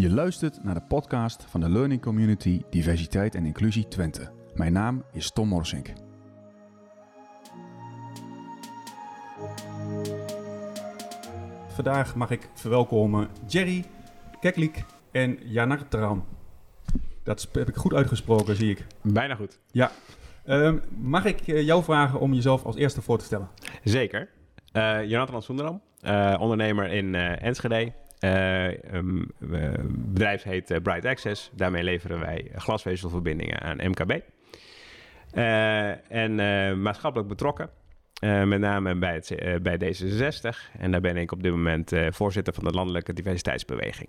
Je luistert naar de podcast van de Learning Community Diversiteit en Inclusie Twente. Mijn naam is Tom Morsink. Vandaag mag ik verwelkomen Jerry, Keklik en Janar Tran. Dat heb ik goed uitgesproken, zie ik. Bijna goed. Ja. Ehm, mag ik eh, jou vragen om jezelf als eerste voor te stellen? Zeker. Uh, Jonathan Soenderam, uh, ondernemer in uh, Enschede. Um, bedrijf heet Bright Access. Daarmee leveren wij glasvezelverbindingen aan MKB. en maatschappelijk betrokken. met name bij, het, bij D66. En daar ben ik op dit moment voorzitter van de Landelijke Diversiteitsbeweging.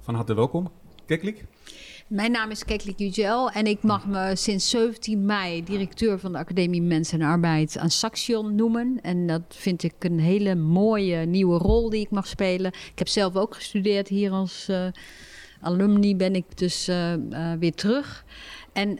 Van harte welkom. Keklik? Mijn naam is Keklik Ugel en ik mag me sinds 17 mei directeur van de Academie Mensen en Arbeid aan Saxion noemen. En dat vind ik een hele mooie nieuwe rol die ik mag spelen. Ik heb zelf ook gestudeerd hier als uh, alumni, ben ik dus uh, uh, weer terug. En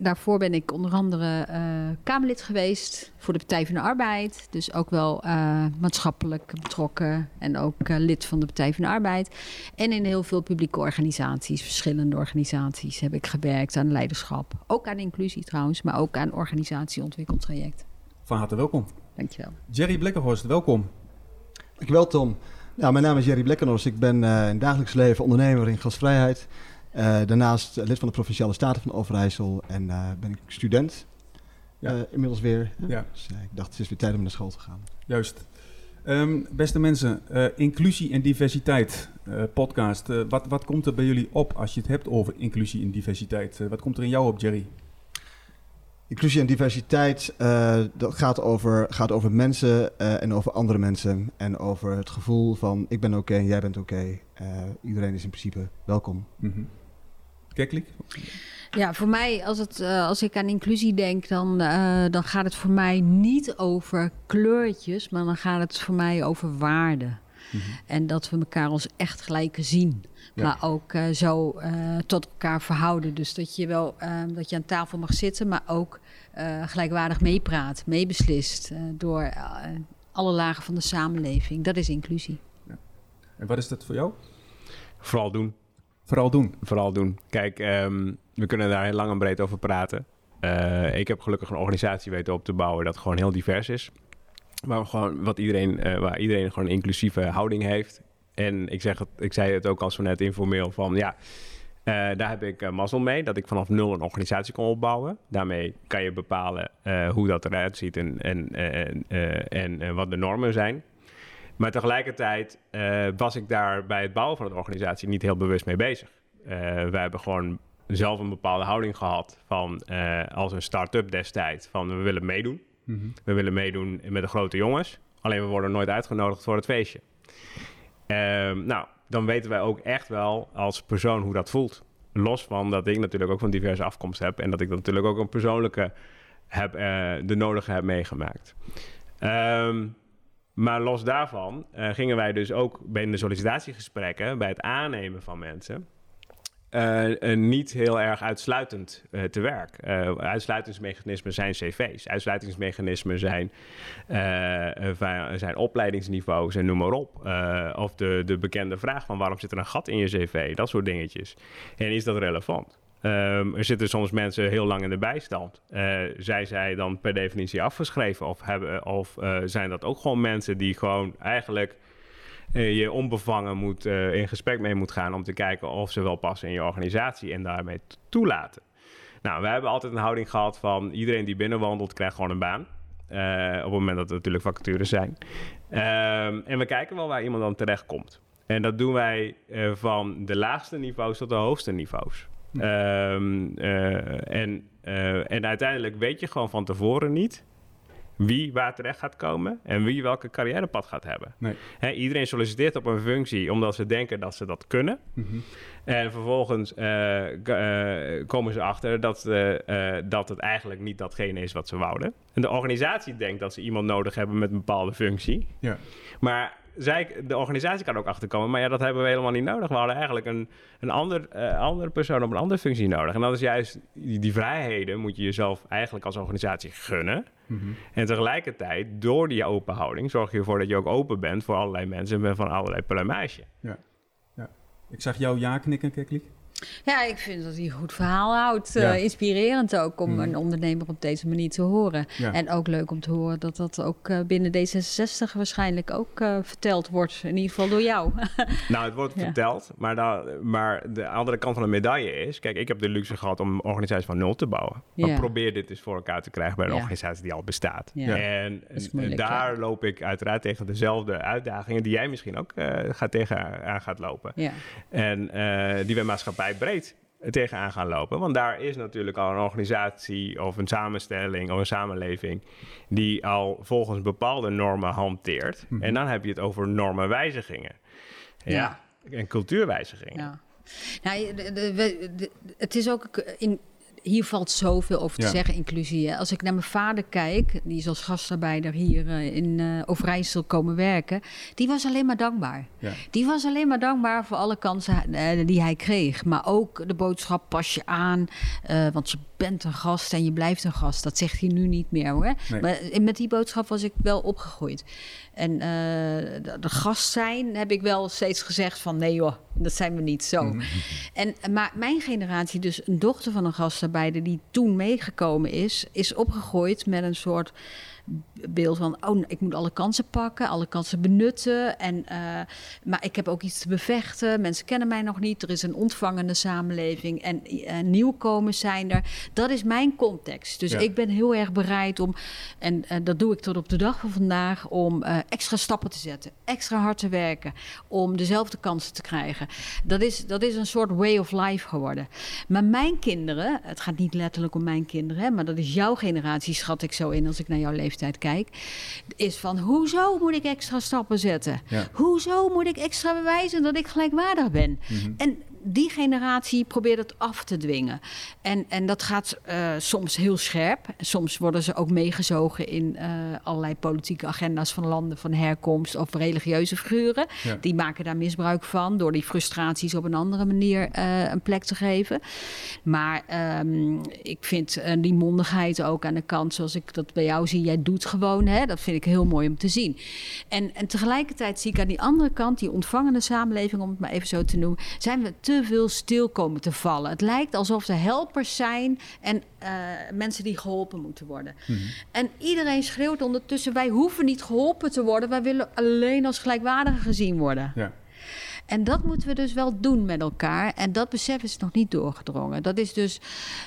daarvoor ben ik onder andere uh, Kamerlid geweest voor de Partij van de Arbeid. Dus ook wel uh, maatschappelijk betrokken en ook uh, lid van de Partij van de Arbeid. En in heel veel publieke organisaties, verschillende organisaties, heb ik gewerkt aan leiderschap. Ook aan inclusie trouwens, maar ook aan organisatieontwikkeltraject. Van harte welkom. Dankjewel. Jerry Blekkenhorst, welkom. Dankjewel Tom. Nou, mijn naam is Jerry Blekkenhorst. Ik ben in het dagelijks leven ondernemer in gasvrijheid. Uh, daarnaast lid van de Provinciale Staten van Overijssel en uh, ben ik student. Ja. Uh, inmiddels weer. Ja. Dus ik dacht, het is weer tijd om naar school te gaan. Juist. Um, beste mensen, inclusie en diversiteit podcast. wat, wat komt er bij jullie op als je het hebt over inclusie en diversiteit? wat komt er in jou op, Jerry? Inclusie en diversiteit, dat gaat over, gaat over mensen en over andere mensen. En over het gevoel van ik ben oké okay en jij bent oké. Okay. iedereen is in principe welkom. Mm -hmm. Keklik? Ja, voor mij, als, het, uh, als ik aan inclusie denk, dan, uh, dan gaat het voor mij niet over kleurtjes, maar dan gaat het voor mij over waarden. Mm -hmm. En dat we elkaar als echt gelijke zien. Ja. Maar ook uh, zo tot elkaar verhouden. Dus dat je wel dat je aan tafel mag zitten, maar ook gelijkwaardig meepraat, meebeslist door alle lagen van de samenleving. Dat is inclusie. Ja. En wat is dat voor jou? Vooral doen. Vooral doen. Vooral doen. Kijk, um, we kunnen daar heel lang en breed over praten. Uh, ik heb gelukkig een organisatie weten op te bouwen dat gewoon heel divers is. Maar gewoon wat iedereen, uh, waar iedereen gewoon een inclusieve houding heeft. En ik, zeg ik zei het ook al zo net informeel van ja, uh, daar heb ik mazzel mee dat ik vanaf nul een organisatie kon opbouwen. Daarmee kan je bepalen hoe dat eruit ziet en, en, en wat de normen zijn. Maar tegelijkertijd uh, was ik daar bij het bouwen van de organisatie niet heel bewust mee bezig. Uh, we hebben gewoon zelf een bepaalde houding gehad van uh, als een start-up destijds van we willen meedoen. Mm -hmm. We willen meedoen met de grote jongens. Alleen we worden nooit uitgenodigd voor het feestje. nou, dan weten wij ook echt wel als persoon hoe dat voelt. Los van dat ik natuurlijk ook van diverse afkomst heb en dat ik natuurlijk ook een persoonlijke heb, de nodige heb meegemaakt. Um, maar los daarvan uh, gingen wij dus ook bij de sollicitatiegesprekken, bij het aannemen van mensen, uh, uh, niet heel erg uitsluitend te werk. uitsluitingsmechanismen zijn cv's, uitsluitingsmechanismen zijn, zijn opleidingsniveaus en noem maar op. of de, de bekende vraag van waarom zit er een gat in je cv, dat soort dingetjes. En is dat relevant? Um, er zitten soms mensen heel lang in de bijstand. Uh, zijn zij dan per definitie afgeschreven? Of, hebben, of uh, zijn dat ook gewoon mensen die gewoon eigenlijk uh, je onbevangen moet, in gesprek mee moet gaan om te kijken of ze wel passen in je organisatie en daarmee toelaten? Nou, we hebben altijd een houding gehad van iedereen die binnenwandelt krijgt gewoon een baan. op het moment dat er natuurlijk vacatures zijn. Um, en we kijken wel waar iemand dan terecht komt. En dat doen wij van de laagste niveaus tot de hoogste niveaus. Um, uh, en, uh, en uiteindelijk weet je gewoon van tevoren niet wie waar terecht gaat komen en wie welke carrièrepad gaat hebben. Nee. He, iedereen solliciteert op een functie omdat ze denken dat ze dat kunnen. Mm -hmm. En vervolgens uh, komen ze achter dat, dat het eigenlijk niet datgene is wat ze wouden. En de organisatie denkt dat ze iemand nodig hebben met een bepaalde functie. Ja. Maar zij, de organisatie kan ook achterkomen, maar ja, dat hebben we helemaal niet nodig. We hadden eigenlijk een, een ander, uh, andere persoon op een andere functie nodig. En dat is juist die, die vrijheden moet je jezelf eigenlijk als organisatie gunnen. Mm -hmm. En tegelijkertijd, door die open houding, zorg je ervoor dat je ook open bent voor allerlei mensen en van allerlei pluimage. Ja. ja. Ik zag jou ja knikken, Keklik. Ja, ik vind dat hij een goed verhaal houdt. Ja. Eh, inspirerend ook om Mhm. een ondernemer op deze manier te horen. Ja. En ook leuk om te horen dat dat ook eh, binnen D66 waarschijnlijk ook eh, verteld wordt. In ieder geval door jou. Nou, het wordt Ja. verteld, maar, maar de andere kant van de medaille is... Kijk, ik heb de luxe gehad om een organisatie van nul te bouwen. Maar probeer dit eens voor elkaar te krijgen bij een organisatie die al bestaat. Ja. En daar loop ik uiteraard tegen dezelfde uitdagingen... die jij misschien ook gaat tegenaan gaat lopen. ja. En die we maatschappijbreed tegenaan gaan lopen. Want daar is natuurlijk al een organisatie of een samenstelling of een samenleving die al volgens bepaalde normen hanteert. Mhm. En dan heb je het over normenwijzigingen. Ja. En cultuurwijzigingen. Ja. Nou, de- de- we- de- het is ook in. Hier valt zoveel over te Ja. zeggen, inclusie. hè. Als ik naar mijn vader kijk, die is als gastarbeider hier eh, in eh Overijssel komen werken, die was alleen maar dankbaar. Ja. Die was alleen maar dankbaar voor alle kansen eh, die hij kreeg. Maar ook de boodschap: pas je aan, want je bent een gast en je blijft een gast. Dat zegt hij nu niet meer hoor. Nee. Maar met die boodschap was ik wel opgegroeid. En eh, de, de gast zijn heb ik wel steeds gezegd van nee joh, dat zijn we niet zo. Mhm. En, maar mijn generatie, dus een dochter van een gastarbeider die toen meegekomen is, is opgegroeid met een soort beeld van, oh, ik moet alle kansen pakken, alle kansen benutten. En, eh, maar ik heb ook iets te bevechten. Mensen kennen mij nog niet. Er is een ontvangende samenleving en eh, nieuwkomers zijn er. Dat is mijn context. Dus Ja. ik ben heel erg bereid om, en eh, dat doe ik tot op de dag van vandaag, om extra stappen te zetten, extra hard te werken, om dezelfde kansen te krijgen. Dat is, dat is een soort way of life geworden. Maar mijn kinderen, het gaat niet letterlijk om mijn kinderen, hè, maar dat is jouw generatie, schat ik zo in als ik naar jouw leeftijd kijk, is van hoezo moet ik extra stappen zetten? Ja. Hoezo moet ik extra bewijzen dat ik gelijkwaardig ben? Mhm. En die generatie probeert het af te dwingen. En, en dat gaat eh, soms heel scherp. Soms worden ze ook meegezogen in eh, allerlei politieke agenda's van landen van herkomst of religieuze figuren. Ja. Die maken daar misbruik van door die frustraties op een andere manier eh, een plek te geven. Maar ehm, ik vind die mondigheid ook aan de kant, zoals ik dat bij jou zie. Jij doet gewoon, hè, dat vind ik heel mooi om te zien. En, en tegelijkertijd zie ik aan die andere kant, die ontvangende samenleving, om het maar even zo te noemen, zijn we te veel stil komen te vallen. Het lijkt alsof er helpers zijn en eh, mensen die geholpen moeten worden. Mhm. En iedereen schreeuwt ondertussen: wij hoeven niet geholpen te worden, wij willen alleen als gelijkwaardige gezien worden. Ja. En dat moeten we dus wel doen met elkaar. En dat besef is nog niet doorgedrongen. Dat is dus.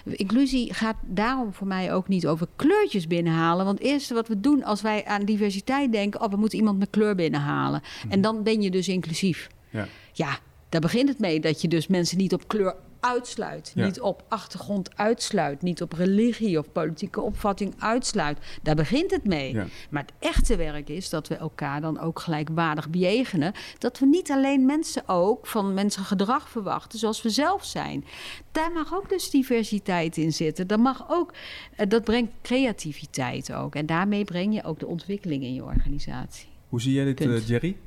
Inclusie gaat daarom voor mij ook niet over kleurtjes binnenhalen. Want het eerste wat we doen als wij aan diversiteit denken. Oh, we moeten iemand met kleur binnenhalen. En dan ben je dus inclusief. Ja. Ja, daar begint het mee. Dat je dus mensen niet op kleur uitsluit. Ja. Niet op achtergrond uitsluit. Niet op religie of politieke opvatting uitsluit. Daar begint het mee. Ja. Maar het echte werk is dat we elkaar dan ook gelijkwaardig bejegenen. Dat we niet alleen mensen ook van mensen gedrag verwachten zoals we zelf zijn. Daar mag ook dus diversiteit in zitten. Dat, mag ook, eh, dat brengt creativiteit ook. En daarmee breng je ook de ontwikkeling in je organisatie. Hoe zie jij dit, eh, Jerry?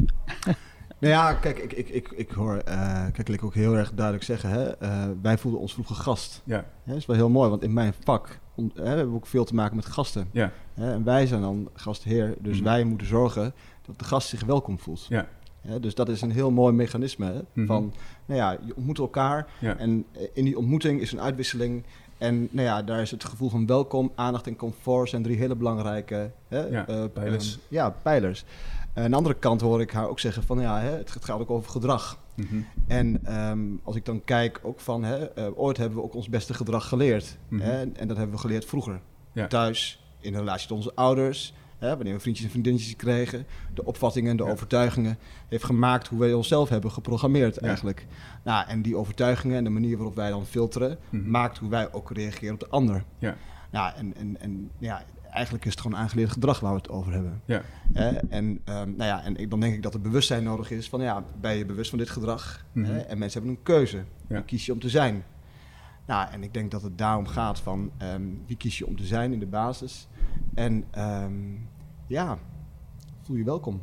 Nou ja, kijk, ik, ik, ik, ik hoor eh kijk, ik ook heel erg duidelijk zeggen, hè, eh, wij voelden ons vroeger gast. Ja. Dat is wel heel mooi, want in mijn vak om, hè, we hebben ook veel te maken met gasten. Ja. Hè, en wij zijn dan gastheer, dus Mhm. wij moeten zorgen dat de gast zich welkom voelt. Ja. Dus dat is een heel mooi mechanisme hè, Mhm. van, nou ja, je ontmoet elkaar Ja. en eh, in die ontmoeting is een uitwisseling. En nou ja, daar is het gevoel van welkom, aandacht en comfort zijn drie hele belangrijke hè, Ja, pijlers. ja, pijlers. En aan de andere kant hoor ik haar ook zeggen van ja, hè, het gaat ook over gedrag. Mhm. En ehm, als ik dan kijk ook van, hè, eh, ooit hebben we ook ons beste gedrag geleerd. Mhm. hè, en dat hebben we geleerd vroeger. Ja. Thuis, in relatie tot onze ouders, hè, wanneer we vriendjes en vriendinnetjes kregen. De opvattingen, de Ja. overtuigingen heeft gemaakt hoe wij onszelf hebben geprogrammeerd Ja. eigenlijk. Nou, en die overtuigingen en de manier waarop wij dan filteren, Mhm. maakt hoe wij ook reageren op de ander. Ja. Nou, en, en, en ja, eigenlijk is het gewoon aangeleerd gedrag waar we het over hebben. Ja. Hè, en, ehm, nou ja, en ik- dan denk ik dat er bewustzijn nodig is van ja, ben je bewust van dit gedrag? Mhm. Hè? En mensen hebben een keuze. Ja. Wie kies je om te zijn? Nou, en ik denk dat het daarom gaat van ehm, wie kies je om te zijn in de basis. En ehm, ja, voel je welkom.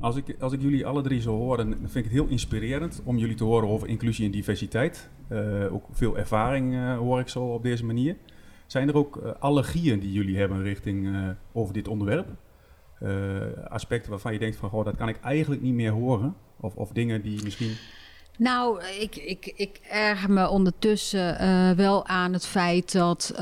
Als ik, als ik jullie alle drie zo hoor, dan vind ik het heel inspirerend om jullie te horen over inclusie en diversiteit. Eh, ook veel ervaring eh, hoor ik zo op deze manier. Zijn er ook eh, allergieën die jullie hebben richting eh, over dit onderwerp? Eh, aspecten waarvan je denkt van, goh, dat kan ik eigenlijk niet meer horen? Of, of dingen die misschien... Nou, ik, ik, ik erger me ondertussen uh, wel aan het feit dat uh,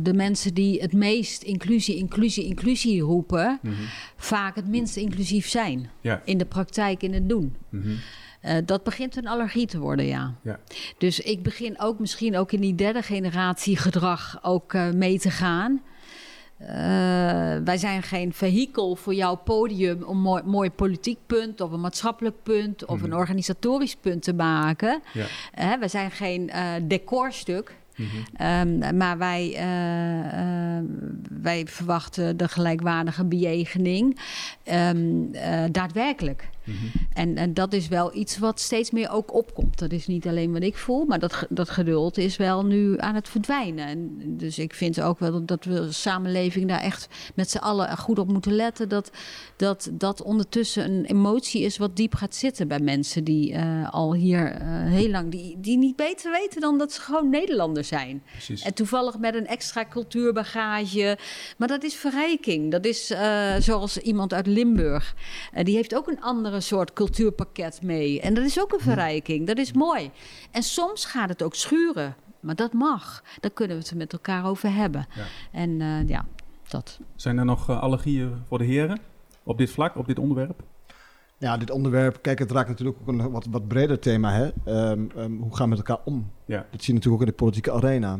de mensen die het meest inclusie, inclusie, inclusie roepen, mm -hmm. vaak het minst inclusief zijn. Ja. In de praktijk, in het doen. Mm -hmm. Uh, dat begint een allergie te worden, ja. ja. Dus ik begin ook misschien ook in die derde generatie gedrag ook mee te gaan. Uh, wij zijn geen vehikel voor jouw podium om mooi, mooi politiek punt of een maatschappelijk punt of Mhm. een organisatorisch punt te maken. Ja. Uh, wij zijn geen uh, decorstuk. Mhm. Um, maar wij, wij verwachten de gelijkwaardige bejegening um, daadwerkelijk. Mhm. En, en, dat is wel iets wat steeds meer ook opkomt. Dat is niet alleen wat ik voel, maar dat, dat geduld is wel nu aan het verdwijnen. En dus ik vind ook wel dat we als samenleving daar echt met z'n allen goed op moeten letten. Dat, dat dat ondertussen een emotie is wat diep gaat zitten bij mensen die uh, al hier uh, heel lang, die, die niet beter weten dan dat ze gewoon Nederlanders zijn. Precies. En toevallig met een extra cultuurbagage. Maar dat is verrijking. Dat is uh, zoals iemand uit Limburg. die heeft ook een andere soort cultuurpakket mee. En dat is ook een verrijking. Dat is mooi. En soms gaat het ook schuren. Maar dat mag. Daar kunnen we het met elkaar over hebben. Ja. En uh, ja, dat. Zijn er nog uh, allergieën voor de heren op dit vlak, op dit onderwerp? Ja, dit onderwerp, kijk, het raakt natuurlijk ook een wat, wat breder thema. Hè? Um, um, hoe gaan we met elkaar om? Ja. Dat zie je natuurlijk ook in de politieke arena.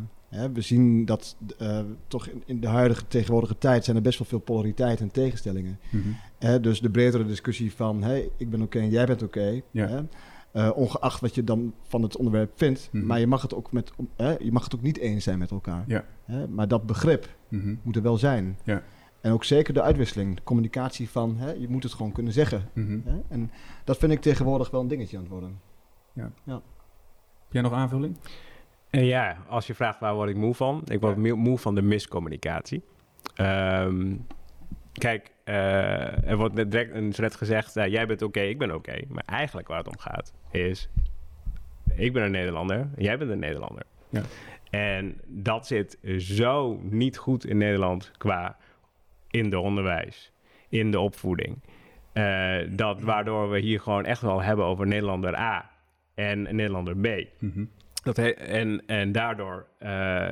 We zien dat uh, toch in, de huidige tegenwoordige tijd zijn er best wel veel polariteit en tegenstellingen. Mm -hmm. Hè? Dus de bredere discussie van, hey, ik ben oké okay en jij bent oké. Okay, ja. uh, ongeacht wat je dan van het onderwerp vindt. Mhm. Maar je mag, het ook met, uh, je mag het ook niet eens zijn met elkaar. Ja. Hè? Maar dat begrip Mhm. moet er wel zijn. Ja. En ook zeker de uitwisseling, de communicatie van, hè, je moet het gewoon kunnen zeggen. Mhm. Hè? En dat vind ik tegenwoordig wel een dingetje aan het worden. Ja. ja. Heb jij nog aanvulling? Ja, als je vraagt waar word ik moe van? Ik word ja. moe van de miscommunicatie. Um, kijk, uh, er wordt net direct, net gezegd, uh, jij bent oké, okay, ik ben oké. Okay. Maar eigenlijk waar het om gaat is, ik ben een Nederlander, jij bent een Nederlander. Ja. En dat zit zo niet goed in Nederland qua in de onderwijs, in de opvoeding. Uh, dat waardoor we hier gewoon echt wel hebben over Nederlander A en Nederlander B. Mm -hmm. Dat en, en daardoor uh,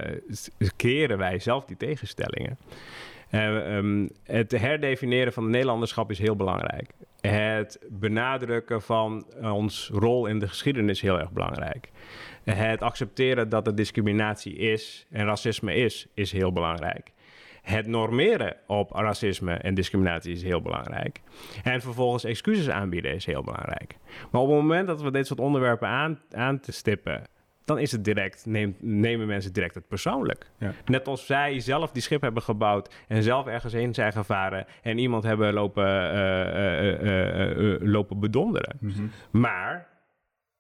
creëren wij zelf die tegenstellingen. Um, het herdefiniëren van het Nederlanderschap is heel belangrijk. Het benadrukken van ons rol in de geschiedenis is heel erg belangrijk. Het accepteren dat er discriminatie is en racisme is, is heel belangrijk. Het normeren op racisme en discriminatie is heel belangrijk. En vervolgens excuses aanbieden is heel belangrijk. Maar op het moment dat we dit soort onderwerpen aan, aan te stippen, dan is het direct, neem, nemen mensen direct het persoonlijk. Ja. Net als zij zelf die schip hebben gebouwd en zelf ergens heen zijn gevaren en iemand hebben lopen, uh, uh, lopen bedonderen. Mm -hmm. Maar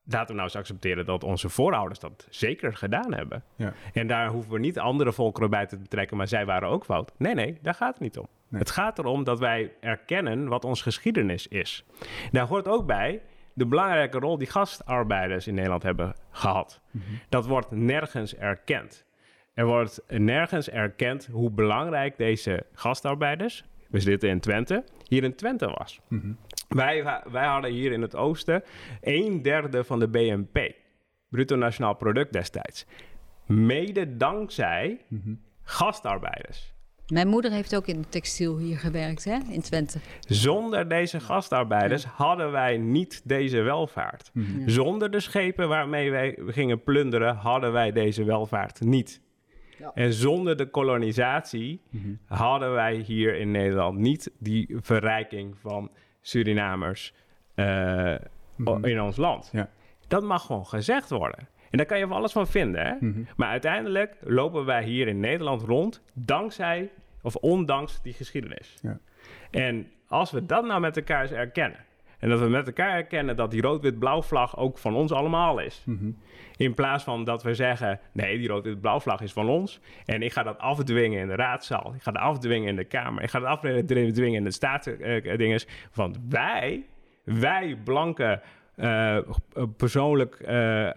laten we nou eens accepteren dat onze voorouders dat zeker gedaan hebben. Ja. En daar hoeven we niet andere volkeren bij te betrekken, maar zij waren ook fout. Nee, nee, daar gaat het niet om. Nee. Het gaat erom dat wij erkennen wat onze geschiedenis is. Daar hoort ook bij de belangrijke rol die gastarbeiders in Nederland hebben gehad. -hmm. Dat wordt nergens erkend. Er wordt nergens erkend hoe belangrijk deze gastarbeiders, we zitten in Twente, hier in Twente was. -hmm. wij, wij hadden hier in het oosten een derde van de BNP, bruto nationaal product destijds. Mede dankzij -hmm. gastarbeiders. Mijn moeder heeft ook in de textiel hier gewerkt, hè, in Twente. Zonder deze gastarbeiders ja. hadden wij niet deze welvaart. Mhm. Ja. Zonder de schepen waarmee wij gingen plunderen, hadden wij deze welvaart niet. Ja. En zonder de kolonisatie Mhm. mm -hmm. hadden wij hier in Nederland niet die verrijking van Surinamers uh, mm -hmm. in ons land. Dat mag gewoon gezegd worden. En daar kan je van alles van vinden. Hè? Mhm. Maar uiteindelijk lopen wij hier in Nederland rond dankzij of ondanks die geschiedenis. Ja. En als we dat nou met elkaar eens erkennen. En dat we met elkaar erkennen dat die rood-wit-blauw vlag ook van ons allemaal is. Mhm. In plaats van dat we zeggen, nee, die rood-wit-blauw vlag is van ons. En ik ga dat afdwingen in de raadzaal. Ik ga dat afdwingen in de Kamer. Ik ga dat afdwingen in de staatsdinges. Want wij, wij blanke... Uh, persoonlijk, uh,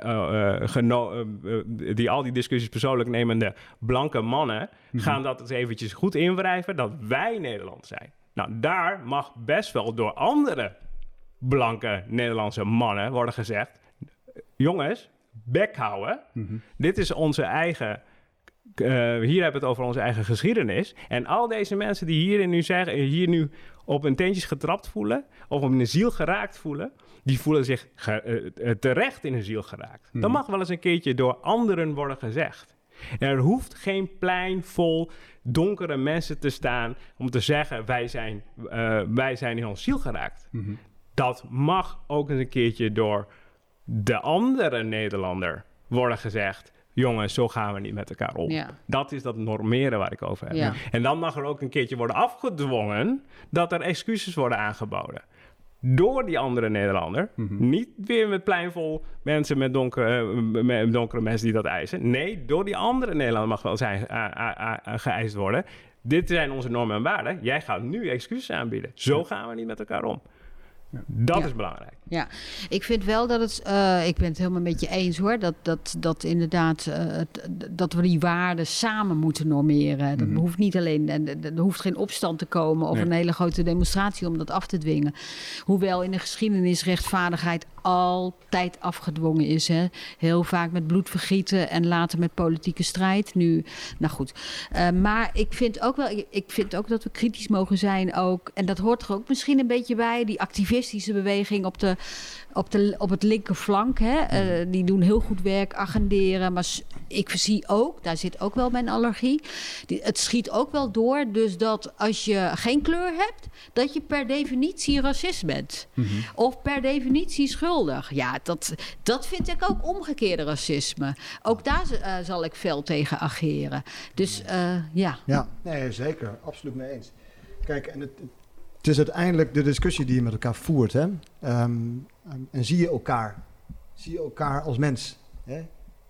die al die discussies persoonlijk nemende blanke mannen, Mhm. mm -hmm. gaan dat eens eventjes goed inwrijven dat wij Nederland zijn. Nou, daar mag best wel door andere blanke Nederlandse mannen worden gezegd: jongens, bek houden. Mhm. Dit is onze eigen. eh, hier hebben we het over onze eigen geschiedenis. En al deze mensen die hier nu zeggen, hier nu op hun teentjes getrapt voelen, of op hun ziel geraakt voelen, die voelen zich ge- eh, eh, terecht in hun ziel geraakt. Dat Mhm. mag wel eens een keertje door anderen worden gezegd. En er hoeft geen plein vol donkere mensen te staan om te zeggen: wij zijn, eh, wij zijn in ons ziel geraakt. Mhm. Dat mag ook eens een keertje door de andere Nederlander worden gezegd. Jongens, zo gaan we niet met elkaar om. Ja. Dat is dat normeren waar ik over heb. Ja. En dan mag er ook een keertje worden afgedwongen dat er excuses worden aangeboden. Door die andere Nederlander. Mhm. Niet weer met pleinvol mensen met donkere, eh, met donkere mensen die dat eisen. Nee, door die andere Nederlander mag wel zijn, a- a- geëist worden. Dit zijn onze normen en waarden. Jij gaat nu excuses aanbieden. Zo gaan we niet met elkaar om. Dat Ja. is belangrijk. Ja, ik vind wel dat het, eh, ik ben het helemaal met je eens hoor, dat, dat, dat inderdaad, eh, dat we die waarden samen moeten normeren. Dat Mhm. hoeft niet alleen, en er hoeft geen opstand te komen of Nee. een hele grote demonstratie om dat af te dwingen. Hoewel in de geschiedenis rechtvaardigheid altijd afgedwongen is. Hè? Heel vaak met bloedvergieten en later met politieke strijd. Nu, nou goed. Eh, maar ik vind ook wel, ik vind ook dat we kritisch mogen zijn ook. En dat hoort er ook misschien een beetje bij. Die activistische beweging op, de, op, de, op het linkerflank. Hè? Eh, die doen heel goed werk, agenderen. Maar ik zie ook, daar zit ook wel mijn allergie. Die, het schiet ook wel door. Dus dat als je geen kleur hebt, dat je per definitie racist bent. Mhm. Of per definitie schuldig. Ja, dat, dat vind ik ook omgekeerde racisme. Ook daar eh, zal ik fel tegen ageren. Dus eh, ja. Ja, nee, zeker. Absoluut mee eens. Kijk, en het, het is uiteindelijk de discussie die je met elkaar voert. Hè? Ehm, en zie je elkaar. Zie je elkaar als mens. Hè?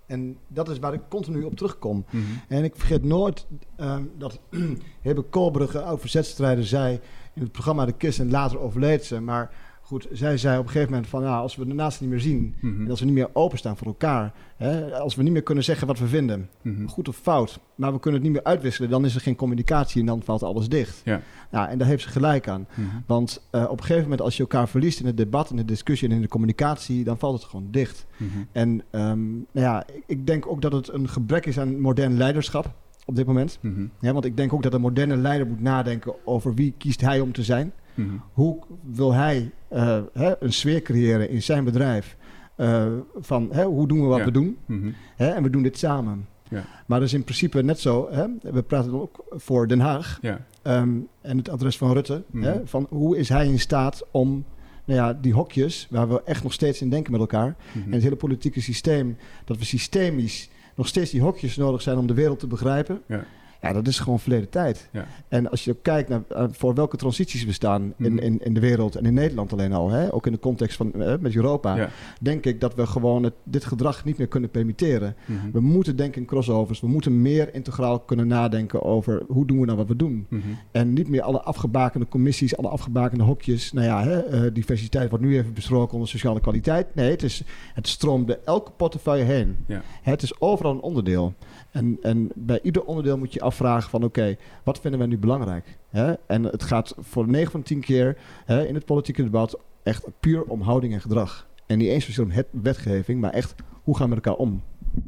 En dat is waar ik continu op terugkom. Mhm. En ik vergeet nooit ehm, dat Hebe Koolbrugge, oud verzetstrijder, zei in het programma De Kist en later overleed ze. Maar goed, zij zei op een gegeven moment van ja, als we de naasten niet meer zien Mhm. en als we niet meer openstaan voor elkaar, hè, als we niet meer kunnen zeggen wat we vinden, Mhm. goed of fout, maar we kunnen het niet meer uitwisselen, dan is er geen communicatie en dan valt alles dicht. Ja. Ja, en daar heeft ze gelijk aan. Mhm. Want eh, op een gegeven moment als je elkaar verliest in het debat, in de discussie en in de communicatie, dan valt het gewoon dicht. En ehm, nou ja, ik, denk ook dat het een gebrek is aan modern leiderschap op dit moment. Ja, want ik denk ook dat een moderne leider moet nadenken over wie kiest hij om te zijn. Mhm. Hoe wil hij eh, hè, een sfeer creëren in zijn bedrijf? eh, van hè, hoe doen we wat Ja. we doen? Mhm. Hè, en we doen dit samen. Ja. Maar dat is in principe net zo. Hè, we praten dan ook voor Den Haag Ja. ehm, en het adres van Rutte. Mhm. Hè, van hoe is hij in staat om nou ja, die hokjes, waar we echt nog steeds in denken met elkaar. En het hele politieke systeem, dat we systemisch nog steeds die hokjes nodig zijn om de wereld te begrijpen. Ja. Ja, dat is gewoon verleden tijd. Ja. En als je ook kijkt naar eh, voor welke transities we staan in, Mhm. in, in de wereld en in Nederland alleen al, hè, ook in de context van eh, met Europa, Ja. denk ik dat we gewoon het, dit gedrag niet meer kunnen permitteren. Mhm. We moeten denken in crossovers, we moeten meer integraal kunnen nadenken over hoe doen we nou wat we doen. Mhm. En niet meer alle afgebakende commissies, alle afgebakende hokjes. Nou ja, hè, eh, diversiteit wordt nu even besproken onder sociale kwaliteit. Nee, het, is, het stroomt door elke portefeuille heen. Ja. Het is overal een onderdeel. En, en bij ieder onderdeel moet je afvragen van oké, wat vinden wij nu belangrijk? Hè? En het gaat voor 9 van 10 keer hè, in het politieke debat echt puur om houding en gedrag. En niet eens zozeer om het wetgeving, maar echt hoe gaan we met elkaar om?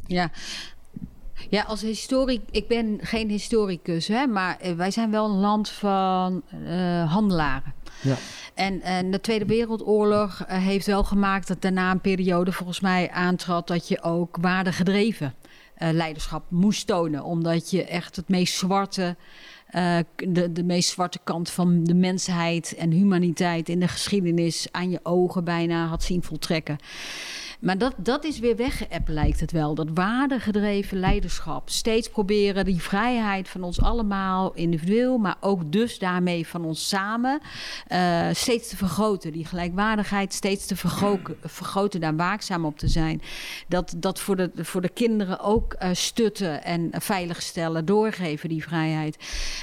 Ja. Ja, als historic, ik ben geen historicus, hè, maar eh, wij zijn wel een land van eh, handelaren. Ja. En, en de Tweede Wereldoorlog eh, heeft wel gemaakt dat daarna een periode volgens mij aantrad dat je ook waardegedreven eh, leiderschap moest tonen. Omdat je echt het meest zwarte, eh, de, de meest zwarte kant van de mensheid en humaniteit in de geschiedenis aan je ogen bijna had zien voltrekken. Maar dat, dat is weer weggeëpt, lijkt het wel. Dat waardegedreven leiderschap. Steeds proberen die vrijheid van ons allemaal, individueel, maar ook dus daarmee van ons samen, eh, steeds te vergroten. Die gelijkwaardigheid steeds te vergroten, vergroten, daar waakzaam op te zijn. Dat, dat voor, de, voor de kinderen ook eh, stutten en veiligstellen, doorgeven die vrijheid.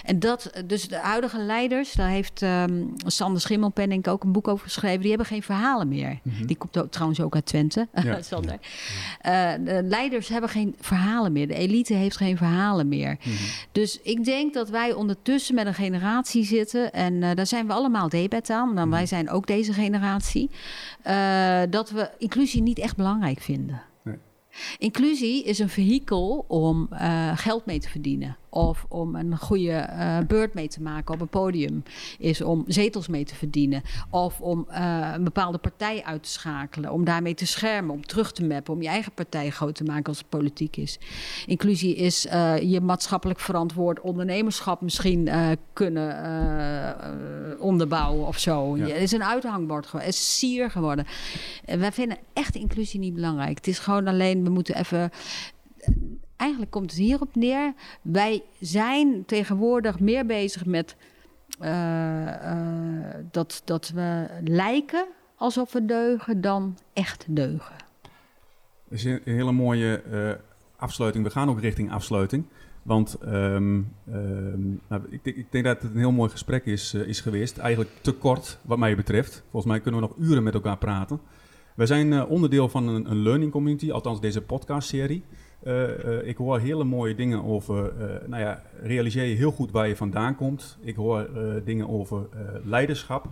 En dat, dus de huidige leiders, daar heeft ehm Sander Schimmelpenning ook een boek over geschreven, die hebben geen verhalen meer. Die komt ook, trouwens ook uit Twente. Vertellen, Ja. Sander. Eh, de leiders hebben geen verhalen meer. De elite heeft geen verhalen meer. Mhm. Dus ik denk dat wij ondertussen met een generatie zitten. En eh, daar zijn we allemaal debet aan. Maar wij zijn ook deze generatie. eh, dat we inclusie niet echt belangrijk vinden. Nee. Inclusie is een vehikel om geld mee te verdienen. Of om een goede eh, beurt mee te maken op een podium. Is om zetels mee te verdienen. Of om eh, een bepaalde partij uit te schakelen. Om daarmee te schermen. Om terug te mappen. Om je eigen partij groot te maken als het politiek is. Inclusie is eh, je maatschappelijk verantwoord ondernemerschap misschien kunnen onderbouwen of zo. Ja. Het is een uithangbord geworden. Het is sier geworden. En wij vinden echt inclusie niet belangrijk. Het is gewoon alleen, we moeten even eigenlijk komt het hierop neer. Wij zijn tegenwoordig meer bezig met eh, eh, dat, dat we lijken alsof we deugen dan echt deugen. Dat is een hele mooie eh, afsluiting. We gaan ook richting afsluiting. Want ehm, ehm, nou, ik, denk- ik denk dat het een heel mooi gesprek is, is geweest. Eigenlijk te kort, wat mij betreft. Volgens mij kunnen we nog uren met elkaar praten. We zijn onderdeel van een, een learning community, althans deze podcastserie. Eh, eh, ik hoor hele mooie dingen over, eh, nou ja, realiseer je heel goed waar je vandaan komt. Ik hoor dingen over leiderschap.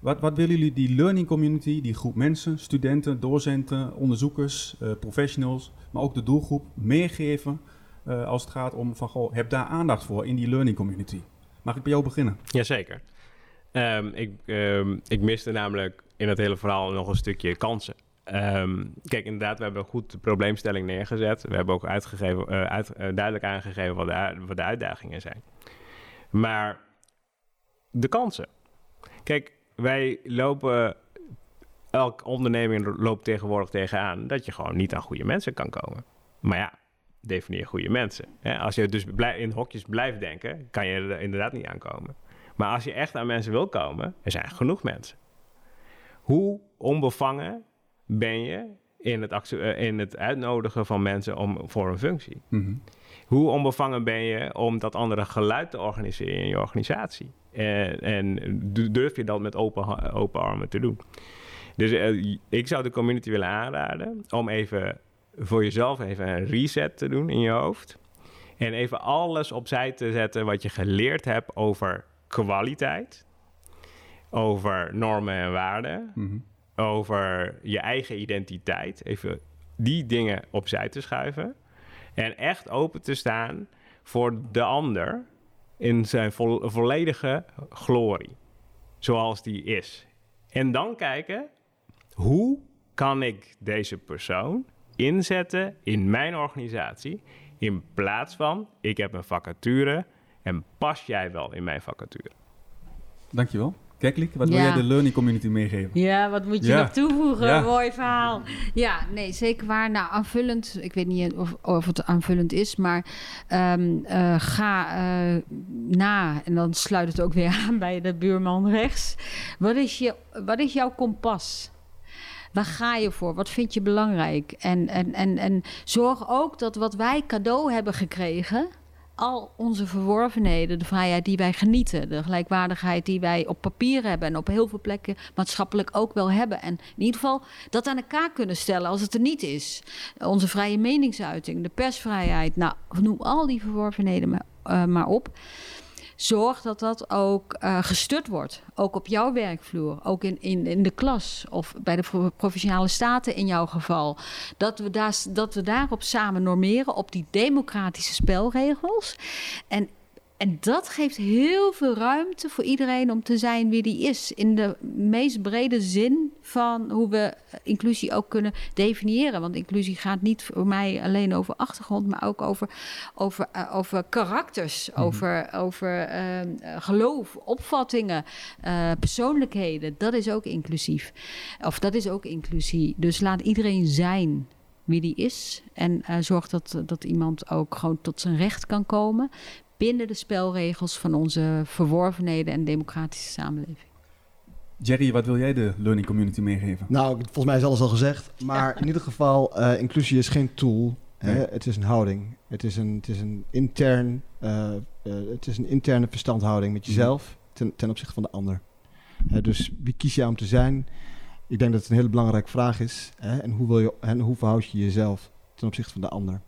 Wat, wat willen jullie die learning community, die groep mensen, studenten, docenten, onderzoekers, professionals, maar ook de doelgroep meegeven eh, als het gaat om van, goh, heb daar aandacht voor in die learning community? Mag ik bij jou beginnen? Jazeker. Ehm ik, ehm, ik miste namelijk in het hele verhaal nog een stukje kansen. Ehm, kijk, inderdaad, we hebben goed de probleemstelling neergezet. We hebben ook uitgegeven, eh, eh, duidelijk aangegeven wat de, wat de uitdagingen zijn. Maar de kansen. Kijk, wij lopen... Elk onderneming loopt tegenwoordig tegenaan... dat je gewoon niet aan goede mensen kan komen. Maar ja, definieer goede mensen. Als je dus in hokjes blijft denken... kan je er inderdaad niet aankomen. Maar als je echt aan mensen wil komen... er zijn genoeg mensen. Hoe onbevangen ben je in het, eh, in het uitnodigen van mensen om, voor een functie? Mhm. Hoe onbevangen ben je om dat andere geluid te organiseren in je organisatie? En, en du- durf je dat met open, open armen te doen? Dus eh, ik zou de community willen aanraden om even voor jezelf even een reset te doen in je hoofd. En even alles opzij te zetten wat je geleerd hebt over kwaliteit, over normen en waarden, Mhm. Over je eigen identiteit. Even die dingen opzij te schuiven. En echt open te staan voor de ander in zijn vo- volledige glorie. Zoals die is. En dan kijken, hoe kan ik deze persoon inzetten in mijn organisatie? In plaats van, ik heb een vacature en pas jij wel in mijn vacature? Dankjewel. Kijk, Liek, wat wil jij de learning community meegeven? Ja, wat moet je nog toevoegen? Mooi verhaal. Ja, nee, zeker waar. Nou, aanvullend, ik weet niet of, of het aanvullend is, maar ehm, eh, ga eh, na, en dan sluit het ook weer aan bij de buurman rechts. Wat is, je, wat is jouw kompas? Waar ga je voor? Wat vind je belangrijk? En, en, en, en zorg ook dat wat wij cadeau hebben gekregen, al onze verworvenheden, de vrijheid die wij genieten, de gelijkwaardigheid die wij op papier hebben en op heel veel plekken maatschappelijk ook wel hebben. En in ieder geval dat aan elkaar kunnen stellen als het er niet is. Onze vrije meningsuiting, de persvrijheid, nou, noem al die verworvenheden maar, eh, maar op. Zorg dat dat ook eh gestut wordt. Ook op jouw werkvloer. Ook in, in, in de klas. Of bij de pro- provinciale staten in jouw geval. Dat we, daar, dat we daarop samen normeren. Op die democratische spelregels. En, en dat geeft heel veel ruimte voor iedereen om te zijn wie die is. In de meest brede zin van hoe we inclusie ook kunnen definiëren. Want inclusie gaat niet voor mij alleen over achtergrond, maar ook over, over, eh, over karakters, over, over ehm, eh, geloof, opvattingen, eh, persoonlijkheden. Dat is ook inclusief. Of dat is ook inclusie. Dus laat iedereen zijn wie die is. En eh, zorg dat, dat iemand ook gewoon tot zijn recht kan komen binnen de spelregels van onze verworvenheden en democratische samenleving. Jerry, wat wil jij de learning community meegeven? Nou, volgens mij is alles al gezegd. Maar in ieder geval, eh, inclusie is geen tool. Hè? Nee. Het is een houding. Het is een, het is een, intern, eh, eh, het is een interne verstandhouding met jezelf ten, ten opzichte van de ander. Hè, dus wie kies jij om te zijn? ik denk dat het een hele belangrijke vraag is. Hè? En, hoe wil je, en hoe verhoud je jezelf ten opzichte van de ander?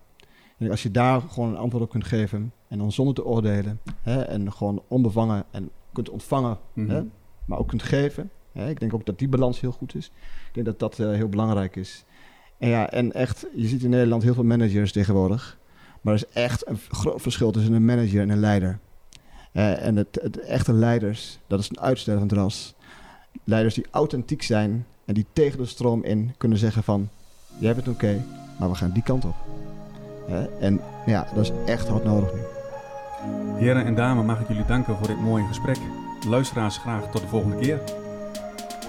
En als je daar gewoon een antwoord op kunt geven en dan zonder te oordelen hè? en gewoon onbevangen en kunt ontvangen, Mhm. hè? maar ook kunt geven. Hè? Ik denk ook dat die balans heel goed is. Ik denk dat dat eh, heel belangrijk is. En ja, en echt, je ziet in Nederland heel veel managers tegenwoordig. Maar er is echt een groot verschil tussen een manager en een leider. En het, het echte leiders, dat is een uitstervend ras. Leiders die authentiek zijn en die tegen de stroom in kunnen zeggen van... Jij bent oké, maar we gaan die kant op. En ja, dat is echt hard nodig nu. Heren en dames, mag ik jullie danken voor dit mooie gesprek. Luisteraars graag tot de volgende keer.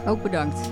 Ook bedankt.